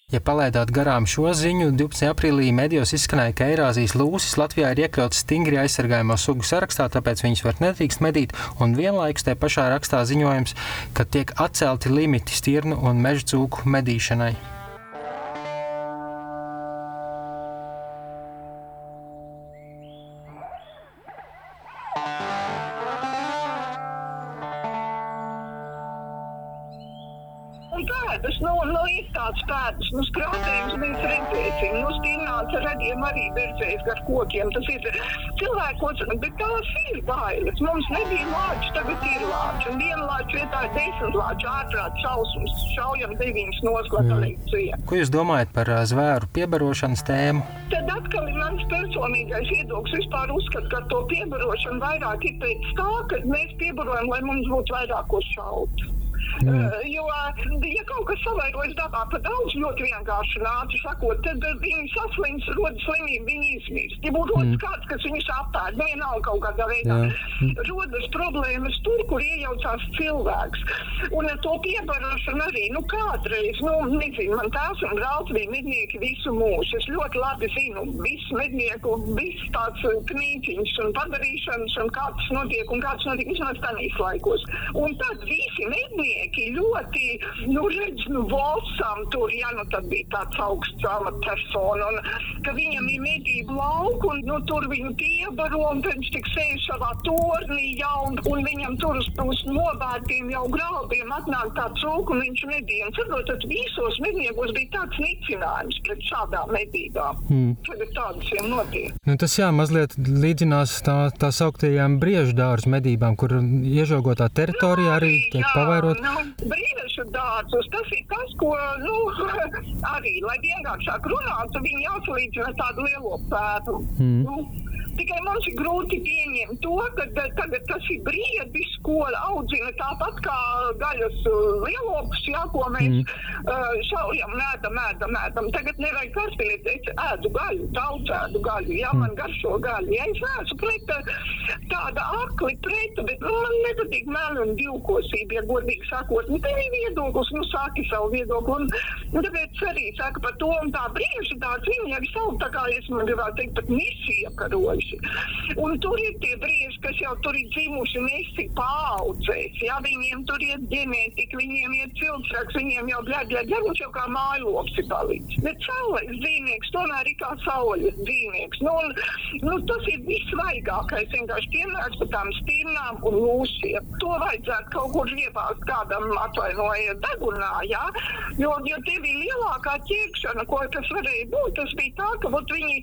Ja palaidāt garām šo ziņu, 12. aprīlī medijos izskanēja, ka Eirāzijas lūsis Latvijā ir iekļauts stingri aizsargājamo sugu sarakstā, tāpēc viņas var nedrīkst medīt, un vienlaikus tajā pašā rakstā ziņojums, ka tiek atcelti limiti stirnu un meža cūku medīšanai. Pēdas, nu, nu ir tāds pēdas, nu, skrāpējums mēs redzēsim, nu, stīnāts radiem arī redzēs ar kokiem. Tas ir cilvēkos, bet tās ir bailes. Mums nebija lāču, tagad ir lāču. Un viena lāču vietā ir desmit lāču ārprāt šausmas. Šaujam deviņas nosklata lekcija. Ko jūs domājat par zvēru piebarošanas tēmu? Tad atkal ir mans personīgais viedoklis. Vispār uzskatu, ka to piebarošanu vairāk ir pēc tā, ka mēs piebarojam, lai mums būtu vairāk ko šaut. Uh, jo, ja kaut kas savairojas dabā par daudz, ļoti vienkārši nāca sakot, tad uh, viņi saslims, rodas slimība, viņi izmirst. Ja būtu rodas kāds, kas viņus apēd, vienalga kaut kādā veidā, rodas problēmas tur, kur iejaucās cilvēks. Un ar to piebarošanu arī, nu kādreiz, nu, nezinu, man tās un brauc bija mednieki visu mūžu. Es ļoti labi zinu visu mednieku, visu tāds uh, knītiņš un padarīšanas un kā tas notiek un kāds notiek vismaz tanīs laikos. Un tad visi mednieki ļoti, nu, redz, nu, valsām tur, ja nu tad bija tāds augsts amatpersona, un ka viņam ir medību lauku, un, nu, tur viņu piebaro, un viņš tik sēž savā tornī jau, un, un viņam tur uz, uz nobērtiem jau graudiem atnāk tā cūku, un viņš medīja. Un, saprotat, visos medniekos bija tāds nicinājums pret šādām medībām. Mm. Tagad tādas jau notiek. Nu, tas jā, mazliet līdzinās tā, tā sauktajām brieždārzu medībām, kur iežogotā teritorijā arī tiek pavairot. Nu, brīvešu dārzus, tas ir tas, ko, nu, arī, lai vienkāršāk runātu, viņi jāsalīdzina ar tādu lielo pēdu. Mm. Nu, Tikai mums ir grūti pieņemt to, ka tagad tas ir briedis, ko audzina tāpat kā gaļas uh, lielopus, jā, ko mēs mm. uh, šaujam, mēdam, mēdam, mēdam. Tagad nevajag karstīt, es ēdu gaļu, daudz ēdu gaļu, jā, man garšo gaļu. Ja es esmu pret uh, tāda akli pret, bet nu, man nepatīk meli un divkosība, ja godīgi sakot. Nu, tev ir viedoklis, nu sāki savu viedokli. Un, un tāpēc arī saka par to, un tā brīži tāds viņi arī savu, tā kā es man gribētu teikt, pat misiju karojuši. Un tur ir tie brīži, kas jau tur ir dzimuši nesi paudzēs. Ja viņiem tur ir ģenētika, viņiem ir cilvēks, viņiem jau bļaļ, bļaļ, viņš jau kā mājlops ir palicis. Bet saules dzīvnieks tomēr ir kā saules dzīvnieks. Nu, un, nu, tas ir visvaigākais, vienkārši piemērs par tām stīrnām un lūsiem. To vajadzētu kaut kur ievākt kādam atvainojiet degunā, ja? jo, jo tie bija lielākā ķēkšana, ko tas varēja būt. Tas bija tā, ka ot, viņi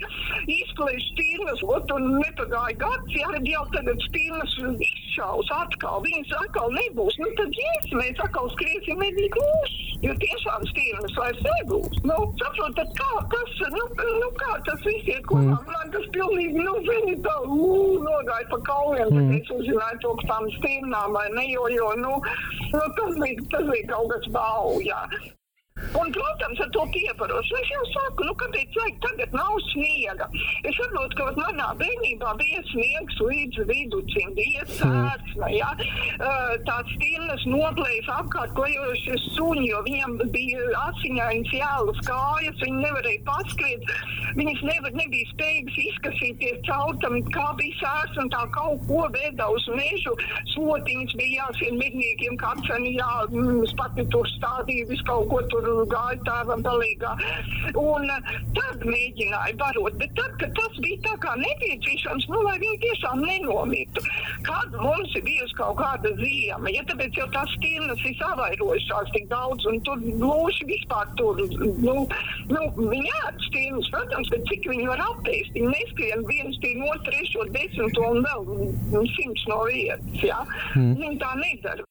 izplēš stīrnas, ot, un nepagāja gads, ja arī jau tagad spīnas izšaus atkal, viņas atkal nebūs. Nu, tad, yes, mēs atkal skriesim medīt lūs, jo tiešām spīnas vairs nebūs. Nu, saprot, tad kā, kas, nu, nu, kā tas viss iet kopā? Mm. Man tas pilnīgi, nu, zini, tā, ū, nogāja pa kaujiem, mm. tad es uzzināju to, ka tām spīnām vai ne, jo, jo, nu, nu tas bija, tas bija kaut kas bauja. Un, protams, ar to pieparošanu. Es jau saku, nu, kāpēc vajag tagad nav sniega? Es saprotu, ka manā bērnībā bija sniegs līdz viducim, bija sērtsne, ja? tāds stīnas noplējas apkārt klejošie suņi, jo viņam bija asiņainas jālas kājas, viņi nevarēja paskriet, viņas nevar, nebija spējīgas izkasīties caur tam, kā bija sērs un tā kaut ko vēdā uz mežu, slotiņas bija jāsien medniekiem, kapsani, jā, mm, pati tur stādīja, visu kaut ko tur gāja tēvam palīgā. Un eh, tad mēģināja barot, bet tad, kad tas bija tā kā nepieciešams, nu, lai viņi tiešām nenomītu. Kad mums ir bijusi kaut kāda ziema, ja tāpēc jau tās stirnas ir savairojušās tik daudz, un tur lūši vispār tur, nu, nu viņi ēd stirnas, protams, bet cik viņi var apēst, viņi neskrien viens no trešo desmito un vēl nu, simts no vietas, jā. Mm. Viņi tā nedara.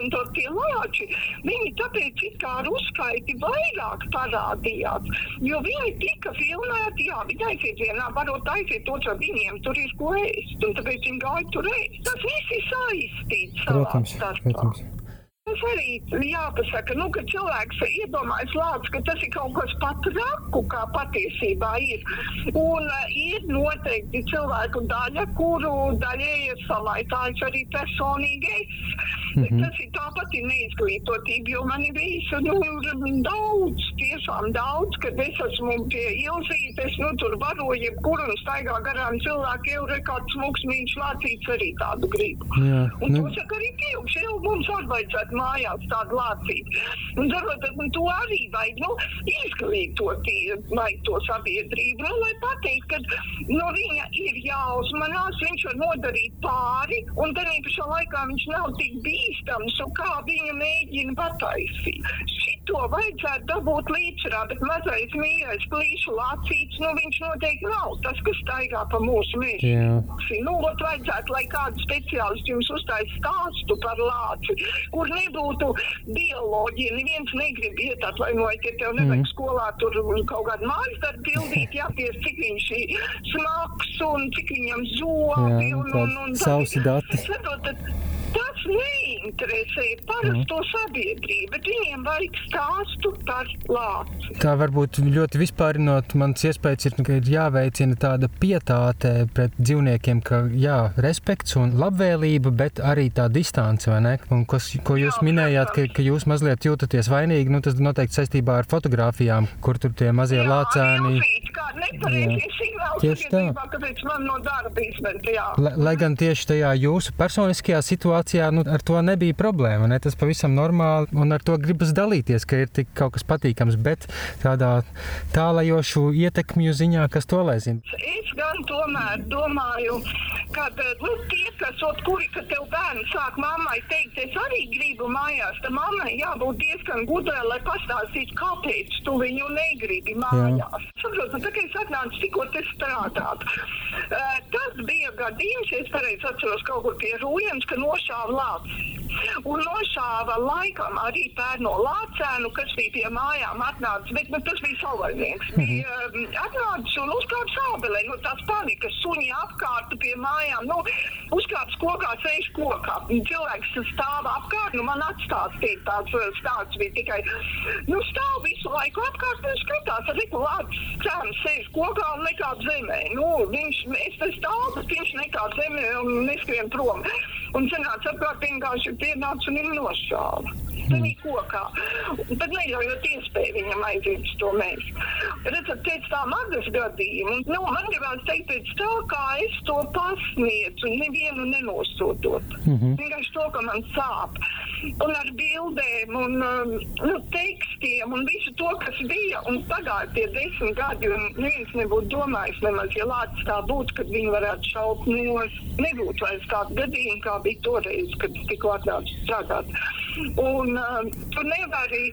Un to tie lāči, viņi tāpēc it kā ar uzskaiti vairāk parādījās, jo viņi tika filmēti, jā, viņi aiziet vienā, varot aiziet otrā, viņiem tur ir ko ēst, un tāpēc viņi gāja tur ēst. Tas viss ir saistīts savā Protams, starpā. protams. Tas arī jāpasaka, nu, ka cilvēks iedomājas lācis, ka tas ir kaut kas pat raku, kā patiesībā ir. Un uh, ir noteikti cilvēku daļa, kuru daļai ir salaitājuši arī personīgi es. Mm -hmm. Tas ir tāpat ir neizglītotība, jo man ir bijis nu, daudz, tiešām daudz, kad es esmu pie ilzītes, nu, tur varoju jebkuru un staigā garām cilvēku, jau ir kāds smuksmīgs lācīts arī tādu gribu. Jā, Un nu. to saka arī pieaugušie, jau mums arī vajadzētu mājās tādu lācīti. Un saprotat, un to arī vajag, nu, izglītot, vajag to sabiedrību, nu, lai pateikt, ka no viņa ir jāuzmanās, viņš var nodarīt pāri, un tad pašā laikā viņš nav tik bīstams, un kā viņa mēģina pataisīt. to vajadzētu dabūt līdzsvarā, bet mazais mīļais plīšu lācīts, nu viņš noteikti nav tas, kas staigā pa mūsu mežu. Nu, ot vajadzētu, lai kāds speciālists jums uztais stāstu par lāci, kur nebūtu bioloģija. Neviens negrib iet atvainojiet, ja tev nevajag mm. skolā tur kaut kādu mājas darbu pildīt, jāpies, cik viņš ir smags un cik viņam zobi. Jā, un, un, un, un, sausi dati. Saprot, Tas neinteresē parasto mm. sabiedrību, bet viņiem vajag stāstu par lāci. Tā varbūt ļoti vispārinot, mans iespējas ir, ka ir jāveicina tāda pietāte pret dzīvniekiem, ka jā, respekts un labvēlība, bet arī tā distance, vai ne? Un kas, ko jūs jā, minējāt, ka, ka jūs mazliet jūtaties vainīgi, nu tas noteikti saistībā ar fotografijām, kur tur tie mazie jā, lācēni. Tieši tā. Kāpēc man no darba izmet, jā. Lai, lai gan tieši tajā jūsu personiskajā situācijā nu, ar to nebija problēma. Ne? Tas pavisam normāli, un ar to gribas dalīties, ka ir tik kaut kas patīkams, bet tādā tālajošu ietekmju ziņā, kas to lai zina. Es gan tomēr domāju, ka nu, tie, kas, ot, kuri, kad tev bērni sāk mammai teikt, es arī gribu mājās, tad mammai jābūt diezgan gudrai, lai pastāstītu, kāpēc tu viņu negribi mājās. Saprotu, tā kā es atnācu tikko te strādāt. Uh, tas bija gadījums, ja es pareizi atceros kaut kur pie Rūjens, ka nošāva lācis. Un nošāva laikam arī pērno lācēnu, kas bija pie mājām atnācis, bet nu, tas bija savvaļnieks. Mm -hmm. Bija um, atnācis un uzkāpa sābelē, nu tās panikas, suņi apkārt pie mājām, nu, uzkāps kokā, sēž kokā. Cilvēks stāv apkārt, nu man atstāstīja tāds uh, stāsts bija tikai, nu stāv visu laiku apkārt un skatās, ar riku lācis cēns sēž kokā un nekāp zemē. Nu, viņš, es te stāvu, viņš nekāp zemē un neskrien prom. Un sanāca apkārt vienkārši pienāca un viņu nošāva. Viņa kokā. Bet neļaujot iespēju viņam aiziet uz to mēģi. Redzat, pēc tā magas gadījuma, nu, man gribās teikt, pēc tā, kā es to pasniedzu, nevienu nenosodot. Mm -hmm. Vienkārši to, ka man sāp. Un ar bildēm un nu, tekstiem un visu to, kas bija. Un pagāja tie desmit gadi, un neviens nebūtu domājis nemaz, ja Lācis tā būtu, kad viņi varētu šaut nos. Nebūtu vairs tādu gadījumu, kā bija toreiz, kad tikko atnāca strādāt. Un uh, tu nevari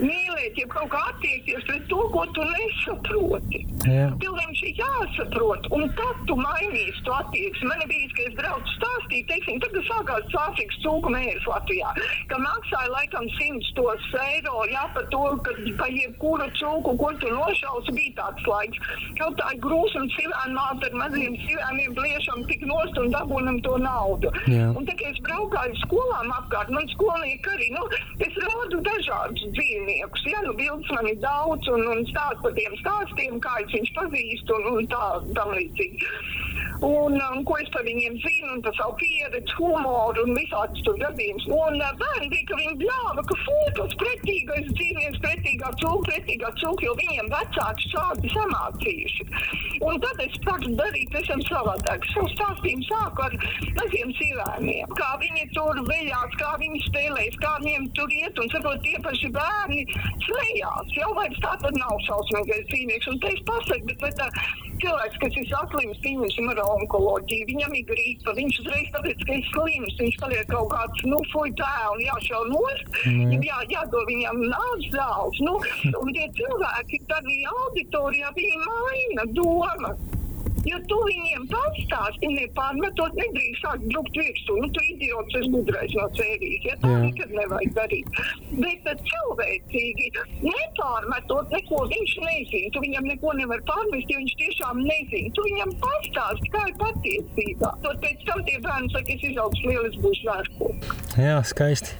mīlēt, ja kaut kā attiekties pret to, ko tu nesaproti. Jā. Tev ir jāsaprot, un tad tu mainīsi to attieksmi. Man bija, ka es braucu stāstīt, teiksim, tad sākās Āfrikas cūku mērs Latvijā, ka maksāja laikam 100 eiro, jā, par to, ka pa jebkuru cūku, ko tu nošausi, bija tāds laiks. Kaut tā grūsam sivēm māte ar maziem sivēmiem pliešam tik nost un dabūnam to naudu. Jā. Un tā, es braukāju skolām apkārt, man skolnieki arī, nu, es rādu dažādus dzīves dzīvniekus. Ja, nu, bildes man ir daudz, un, un stāst par tiem stāstiem, kā es viņus pazīstu, un, un tā tam līdzīgi. Un, un ko es par viņiem zinu, un par savu pieredzi, humoru un visādus tur gadījumus. Un uh, bērni bija, ka viņi bļāva, ka fūtos pretīgais dzīvnieks, pretīgā cūka, pretīgā cūka, jo viņiem vecāki šādi samācījuši. Un tad es sāku darīt pavisam savādāk. Savu stāstījumu sāku ar maziem sīvēniem. Kā viņi tur veļās, kā viņi spēlēs, kā viņiem tur iet, un saprot, tie paši bērni viņi smējās. Jau vairs tāpat nav šausmīgais dzīvnieks. Un te es pasaku, bet, bet tā, cilvēks, kas ir saslims, pieņemsim ar onkoloģiju, viņam ir grīpa, viņš uzreiz tāpēc, ka ir slims, viņš paliek kaut kāds, nu, fuj tā, un jāšau nost, mm. jā, jādod viņam nāc zāles. Nu, un tie cilvēki tad bija auditorijā, viņi maina domas. Ja tu viņiem pastāsti, nepārmetot, nedrīkst sākt drukt virsū. Nu, tu idiots, es gudrais no sērijas. Ja, tā Jā. nekad nevajag darīt. Bet cilvēcīgi nepārmetot neko, viņš nezina. Tu viņam neko nevar pārmest, jo viņš tiešām nezina. Tu viņam pastāsti, kā ir patiesībā. Tad pēc tam tie bērni saka, es izaugšu lielis būšu vērku. Jā, skaisti.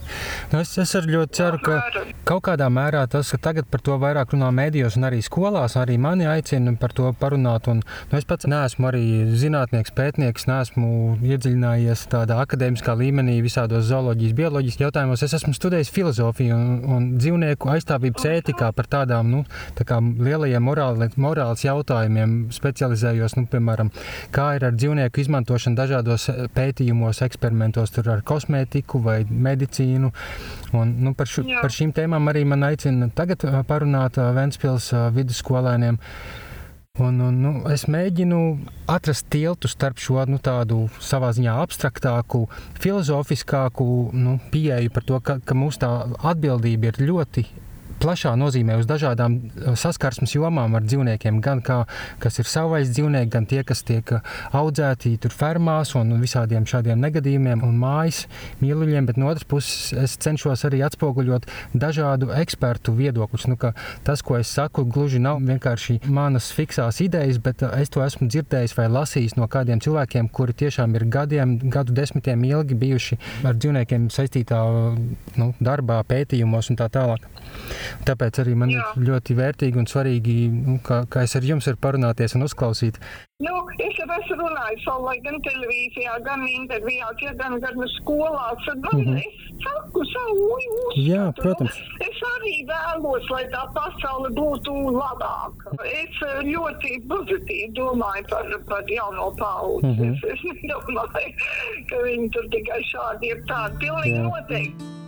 Nu, es, es arī ļoti ceru, ka kaut kādā mērā tas, ka tagad par to vairāk runā mēdījos un arī skolās, arī mani aicina par to parunāt. Un, nu, es pats neesmu arī zinātnieks, pētnieks, neesmu iedziļinājies tādā akadēmiskā līmenī visādos zooloģijas, bioloģijas jautājumos. Es esmu studējis filozofiju un, un dzīvnieku aizstāvības ētikā par tādām nu, tā lielajiem morāli, morāles jautājumiem specializējos, nu, piemēram, kā ir ar dzīvnieku izmantošanu dažādos pētījumos, eksperimentos, tur ar kosmētiku vai medicīnu. Un, nu, par, šu, Jā. par šīm tēmām arī man aicina tagad parunāt Ventspils vidusskolēniem. Un, un, nu, es mēģinu atrast tiltu starp šo nu, tādu savā ziņā abstraktāku, filozofiskāku nu, pieeju par to, ka, ka mūsu tā atbildība ir ļoti plašā nozīmē uz dažādām saskarsmes jomām ar dzīvniekiem, gan kā, kas ir savvaļas dzīvnieki, gan tie, kas tiek audzēti tur fermās un visādiem šādiem negadījumiem un mājas mīluļiem, bet no otras puses es cenšos arī atspoguļot dažādu ekspertu viedokļus. Nu, tas, ko es saku, gluži nav vienkārši manas fiksās idejas, bet es to esmu dzirdējis vai lasījis no kādiem cilvēkiem, kuri tiešām ir gadiem, gadu desmitiem ilgi bijuši ar dzīvniekiem saistītā nu, darbā, pētījumos un tā tālāk. Tāpēc arī man Jā. ir ļoti vērtīgi un svarīgi, nu, kā, kā es ar jums varu parunāties un uzklausīt. Nu, es jau esmu runājis savulaik gan televīzijā, gan intervijās, ja, gan, gan skolās. Man, mm -hmm. Es saku savu uzskatu. Jā, protams. Nu, es arī vēlos, lai tā pasaule būtu labāka. Es eh, ļoti pozitīvi domāju par, par jauno paudzi. Mm -hmm. es, es nedomāju, ka viņi tur tikai šādi ir tādi. Pilnīgi Jā. noteikti.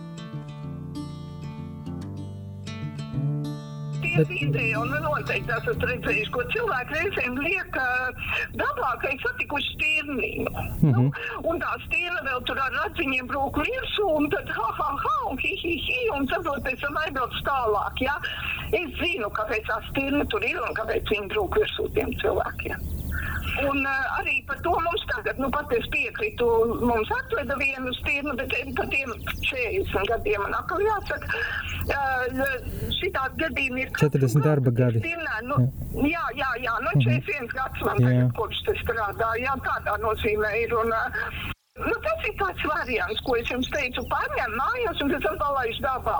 Bet... ideja, un noteikti esat redzējuši, ko cilvēki reizēm liek dabā, ka ir satikuši stirniņu. Mm -hmm. nu, un tā stirna vēl tur ar radziņiem brūk virsū, un tad ha, ha, ha, un hi, hi, hi, un saprot, pēc tam aizbrauc tālāk, ja? Es zinu, kāpēc tā stirna tur ir un kāpēc viņi brūk virsū tiem cilvēkiem. Un uh, arī par to mums tagad, nu, pat es piekrītu, mums atveda vienu stirnu, bet par tiem 40 gadiem man atkal jāsaka, uh, šitādi gadījumi ir. 40 darba gadi. Stirnā, nu, jā, jā, jā, nu, 41 gads man tagad, kopš tas strādā, jā, tādā nozīmē ir. Un, uh, Nu, tas ir tāds variants, ko es jums teicu, paņem mājās un pēc tam palaiž dabā.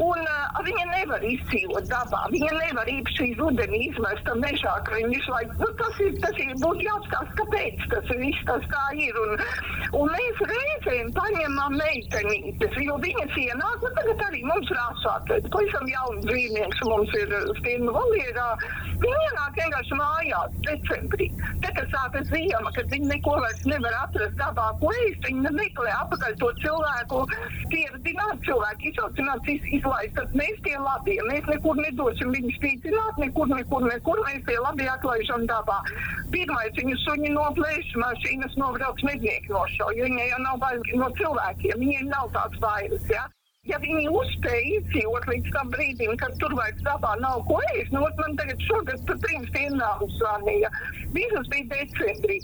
Un uh, viņa nevar izdzīvot dabā. Viņa nevar īpaši rudenī izmest tam mežā, ka viņa visu laiku, nu, tas ir, tas ir, būtu jāstāsta, kāpēc tas viss tas tā ir. Un, un mēs reizēm paņemam meitenītes, jo viņas ienāk, nu, tagad arī mums rāsāt, pavisam jauns dzīvnieks mums ir Stirnu valierā. Viņi ienāk vienkārši mājās decembrī. Te, kad sākas ziema, kad viņi neko vairs nevar atrast dabā, ko ēst. Viņi meklē apakaļ to cilvēku, pieredzināt cilvēku, izsaucināt, iz, izlaist. Tad mēs tie labie, mēs nekur nedosim viņus spīdzināt, nekur, nekur, nekur. Mēs tie labie atlaižam dabā. Pirmais viņu suņi noplēš, mašīnas nobrauks mednieki nošauj, jo viņai jau nav bail no cilvēkiem, viņiem nav tāds bailes. Ja? Ja viņi uzspēja izdzīvot līdz tam brīdim, kad tur vairs dabā nav ko ēst, nu, man tagad šogad par trim dienām zvanīja. Visas bija decembrī,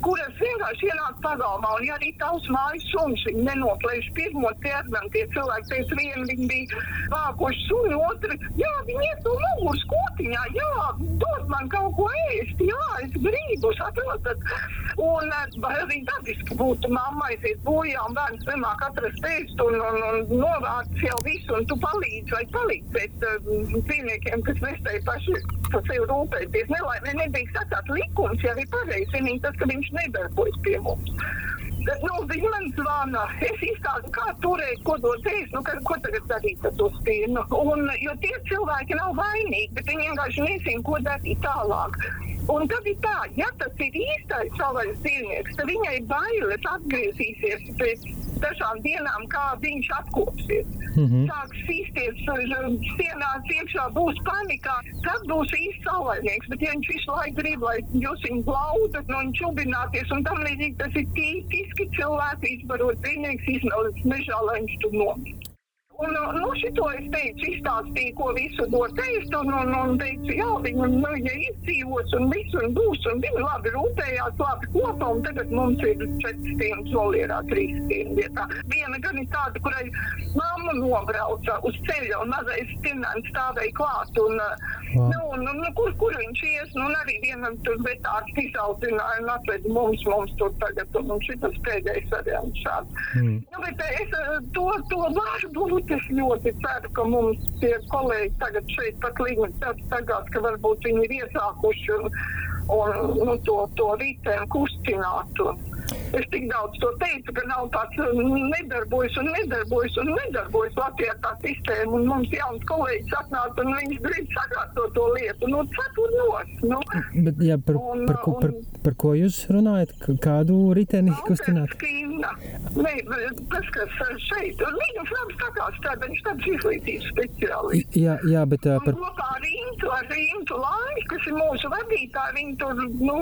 kuras vienkārši ienāk pagalmā, un ja arī tavs mājas suns viņi nenoplēš pirmo ķermeni, tie cilvēki pēc viena viņi bija vākoši suni, otri, jā, viņi iet no muguras kotiņā, jā, dod man kaut ko ēst, jā, es gribu, saprotat. Un arī dabiski būtu mammai aiziet bojā, un bērns nemāk atrast ēst, un, un, un, un savāc jau visu, un tu palīdzi vai palīdzi, bet uh, dzīvniekiem, kas nespēja paši par sevi rūpēties, nelaimē nedrīkst atstāt likums, ja arī pareizi, vienīgi tas, ka viņš nedarbojas pie mums. Bet, nu, viņi man zvana, es izstāstu, kā turēt, ko dot ēst, nu, ka, ko tagad darīt ar to stīnu. Un, jo tie cilvēki nav vainīgi, bet viņi vienkārši nezina, ko darīt tālāk. Un tad ir tā, ja tas ir īstais savvaļas dzīvnieks, tad viņai bailes atgriezīsies pēc dažām dienām, kā viņš atkopsies. Mm -hmm. Sāks sīsties, sienās iekšā būs panikā, tad būs īsts savvaļnieks. Bet, ja viņš visu laiku grib, lai jūs viņu glaudat, no viņa čubināties un tam līdzīgi, tas ir tīpiski cilvēku izbarot dzīvnieks, izmelis mežā, lai viņš tur nomira. Un, nu, šito es teicu, izstāstīju, ko visu dod ēst, un, un, un teicu, jā, viņi, nu, ja izdzīvos, un visu, un būs, un viņi labi rūpējās, labi kopā, un tagad mums ir četri stīnas volierā, trīs stīnas vietā. Viena gan ir tāda, kurai mamma nobrauca uz ceļa, un mazais stīnēns stāvēja klāt, un, wow. nu, un, nu, kur, kur viņš ies, nu, un arī vienam tur betārsti izaudzināja, un atveda mums, mums tur tagad, un, un šitas pēdējais variants šāds. Mm. Nu, bet es to, to varu būt es ļoti ceru, ka mums tie kolēģi tagad šeit pat līmenī tagad, ka varbūt viņi ir iesākuši un, un nu, to, to ritēm kustināt. Un, Es tik daudz to teicu, ka nav tāds mm, nedarbojas un nedarbojas un nedarbojas Latvijā tā sistēma. Un mums jauns kolēģis atnāca un viņš grib sakārtot to lietu. Nu, cetur nos. Nu. Bet, jā, par, un, par, ko, par, par ko jūs runājat? Kādu riteni kustināt? Nē, tas, kas šeit, Līgas labs takās tāda, viņš tāds izglītības speciālists. Jā, jā, bet uh, par... Un kopā ar Rintu, ar Rintu Lāņu, kas ir mūsu vadītāji, viņi tur, nu,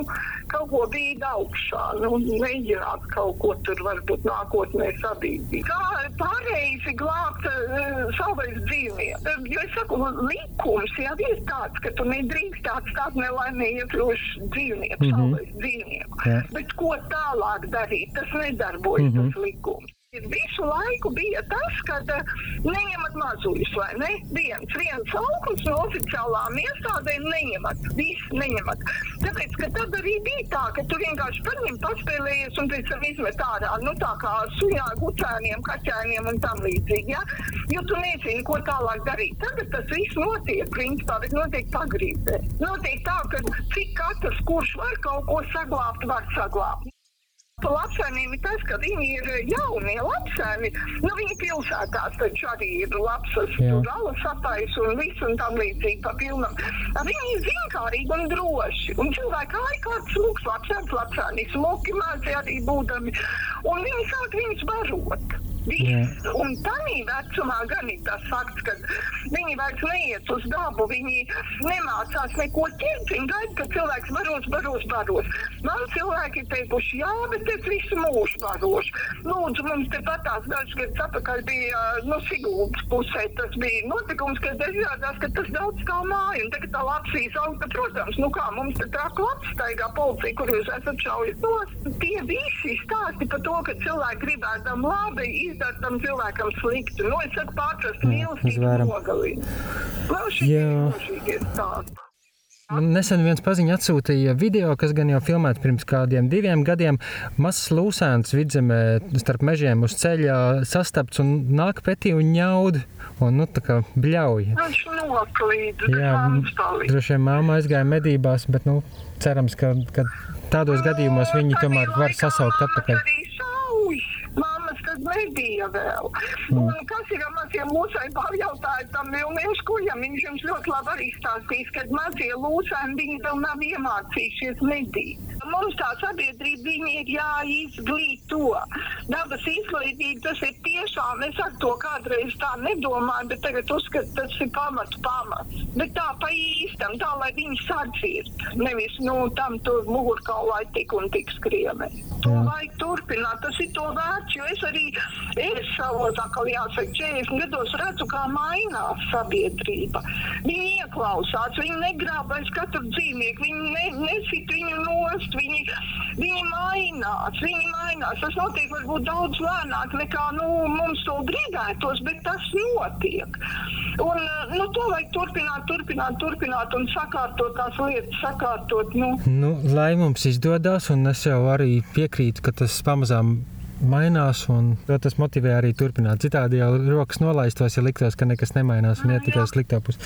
kaut ko bīda augšā, nu, neģi risināt kaut ko tur varbūt nākotnē sabiedrībā. Kā pareizi glābt uh, savais dzīvnieku? Jo es saku, likums jau ir tāds, ka tu nedrīkst atstāt nelaimīgu dzīvnieku, mm -hmm. savais dzīvnieku. Yeah. Bet ko tālāk darīt? Tas nedarbojas, mm -hmm. tas likums. Visu laiku bija tas, ka uh, neņemat mazuļus, vai ne? Viens, viens augums no oficiālām iestādēm neņemat, viss neņemat. Tāpēc, ka tad arī bija tā, ka tu vienkārši paņem, paspēlējies un pēc tam izmet ārā, nu tā kā suņā, gucēniem, kaķēniem un tam līdzīgi, ja? Jo tu nezini, ko tālāk darīt. Tagad tas viss notiek, principā, bet notiek pagrīdē. Notiek tā, ka cik katrs, kurš var kaut ko saglābt, var saglābt. Lapsēniem ir tas, ka viņi ir jaunie lapsēni. Nu, viņi pilsētās taču arī ir lapsas, tur alas apais un viss un tam līdzīgi pa pilnam. Viņi ir zinkārīgi un droši. Un cilvēki ārkārt smūgs lapsēns, lapsēni smuki mazi arī būdami. Un viņi sāk viņus barot. Viss. Un tādā vecumā gan ir tas fakts, ka viņi vairs neiet uz dabu, viņi nemācās neko ķert. Viņi gaida, ka cilvēks baros, baros, baros. Man cilvēki ir teikuši, jā, bet es visu mūžu barošu. Lūdzu, mums te patās dažs gads atpakaļ bija, nu, Sigūdas pusē tas bija notikums, kad izrādās, ka tas daudz kā māja. Un tagad tā lapsīs auga, protams, nu kā mums te tā klats staigā policija, kur jūs esat šaujat nost. Tie visi stāsti par to, ka cilvēki gribētam labi izdara tam cilvēkam slikti. Nu, es saku, pārprast mīlestību nogalīt. Vēl šī ir mūžīgie stāsti. Man nesen viens paziņš atsūtīja video, kas gan jau filmēts pirms kādiem diviem gadiem. Mazs lūsēns vidzemē starp mežiem uz ceļa sastapts un nāk pretī un ņaud. Un, nu, tā kā bļauj. Viņš noklīd. Jā, droši vien māma aizgāja medībās, bet, nu, cerams, ka, ka tādos gadījumos viņi tomēr var sasaukt atpakaļ nebija vēl. Mm. Un kas ir mazie lūsēji pārjautāji tam Vilniem Skuļam? Viņš jums ļoti labi arī stāstīs, ka mazie lūsēji viņi vēl nav iemācījušies medīt. Mums tā sabiedrība ir jāizglīto. Dabas izglītība tas ir tiešām, es ar to kādreiz tā nedomāju, bet tagad uzskatu, tas ir pamatu pamats. Bet tā pa īstam, tā lai viņi sadzird. Nevis, nu, tam tur mugurkaulai tik un tik skriemē. To vajag turpināt, tas ir to vērts, jo es arī, es savos atkal jāsaka, 40 gados redzu, kā mainās sabiedrība. Viņi ieklausās, viņi negrābais katru dzīvnieku, viņi ne, nesit viņu nost, viņi, viņi mainās, viņi mainās. Tas notiek varbūt daudz lēnāk nekā nu, mums to gribētos, bet tas notiek. Un, nu, to vajag turpināt, turpināt, turpināt un sakārtot tās lietas, sakārtot. Nu. Nu, lai mums izdodas, un es jau arī piekrītu, ka tas pamazām mainās, un tas motivē arī turpināt. Citādi jau rokas nolaistos, ja liktos, ka nekas nemainās un iet tikai sliktā pusē.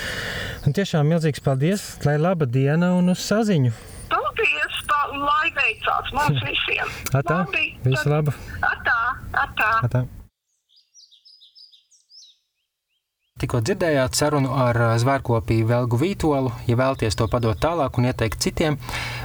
Tiešām milzīgs paldies, lai laba diena un uz saziņu! Tā, lai veicās mums visiem! Atā, Labi, visu labu! Atā, atā! atā. Tikko dzirdējāt sarunu ar zvērkopiju Velgu Vītolu. Ja vēlaties to padot tālāk un ieteikt citiem,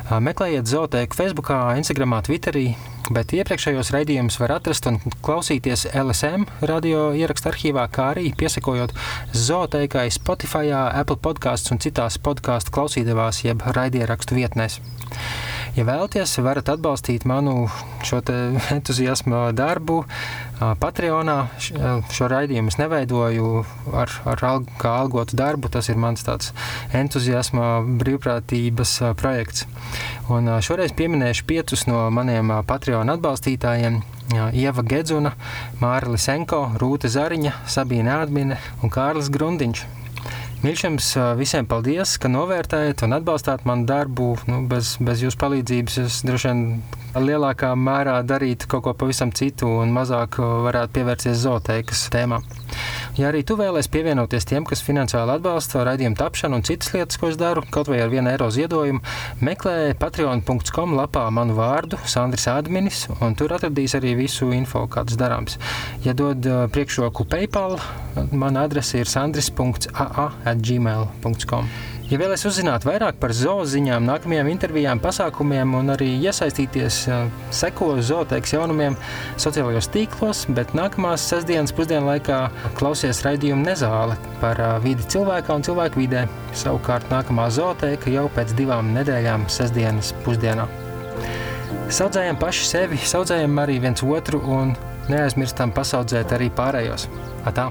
meklējiet zooteiku Facebook, Instagram, Twitterī. Bet iepriekšējos raidījumus var atrast un klausīties LSM radio ierakstu arhīvā, kā arī piesakojot zooteikai Spotify, Apple podkāstus un citās podkāstu klausītavās, jeb raidierakstu vietnēs. Ja vēlaties, varat atbalstīt manu šo entuziasmu darbu Patreonā. Šo raidījumu es neveidoju ar, ar alg, kā algotu darbu. Tas ir mans tāds entuziasma brīvprātības projekts. Un šoreiz pieminēšu piecus no maniem Patreon atbalstītājiem. Ieva Gedzuna, Māra Lisenko, Rūta Zariņa, Sabīna Ādmine un Kārlis Grundiņš. Mīļš jums visiem paldies, ka novērtējat un atbalstāt manu darbu. Nu, bez, bez jūsu palīdzības es droši vien lielākā mērā darītu kaut ko pavisam citu un mazāk varētu pievērsties zooteikas tēmām. Ja arī tu vēlēsies pievienoties tiem, kas finansiāli atbalsta raidījumu tapšanu un citas lietas, ko es daru, kaut vai ar vienu eiro ziedojumu, meklē patreon.com lapā manu vārdu, Sandrs Adminis, un tur atradīs arī visu info, kādas darāms. Ja dod priekšroku PayPal, mana adrese ir sandris.aa.gmail.com. Ja vēlaties uzzināt vairāk par zooziņām, nākamajām intervijām, pasākumiem un arī iesaistīties, seko zooteiks jaunumiem sociālajos tīklos, bet nākamās sestdienas pusdienu laikā klausies raidījumu Nezāle par vidi cilvēkā un cilvēku vidē. Savukārt nākamā zooteika jau pēc divām nedēļām sestdienas pusdienā. Saudzējam paši sevi, saudzējam arī viens otru un neaizmirstam pasaudzēt arī pārējos. Atā!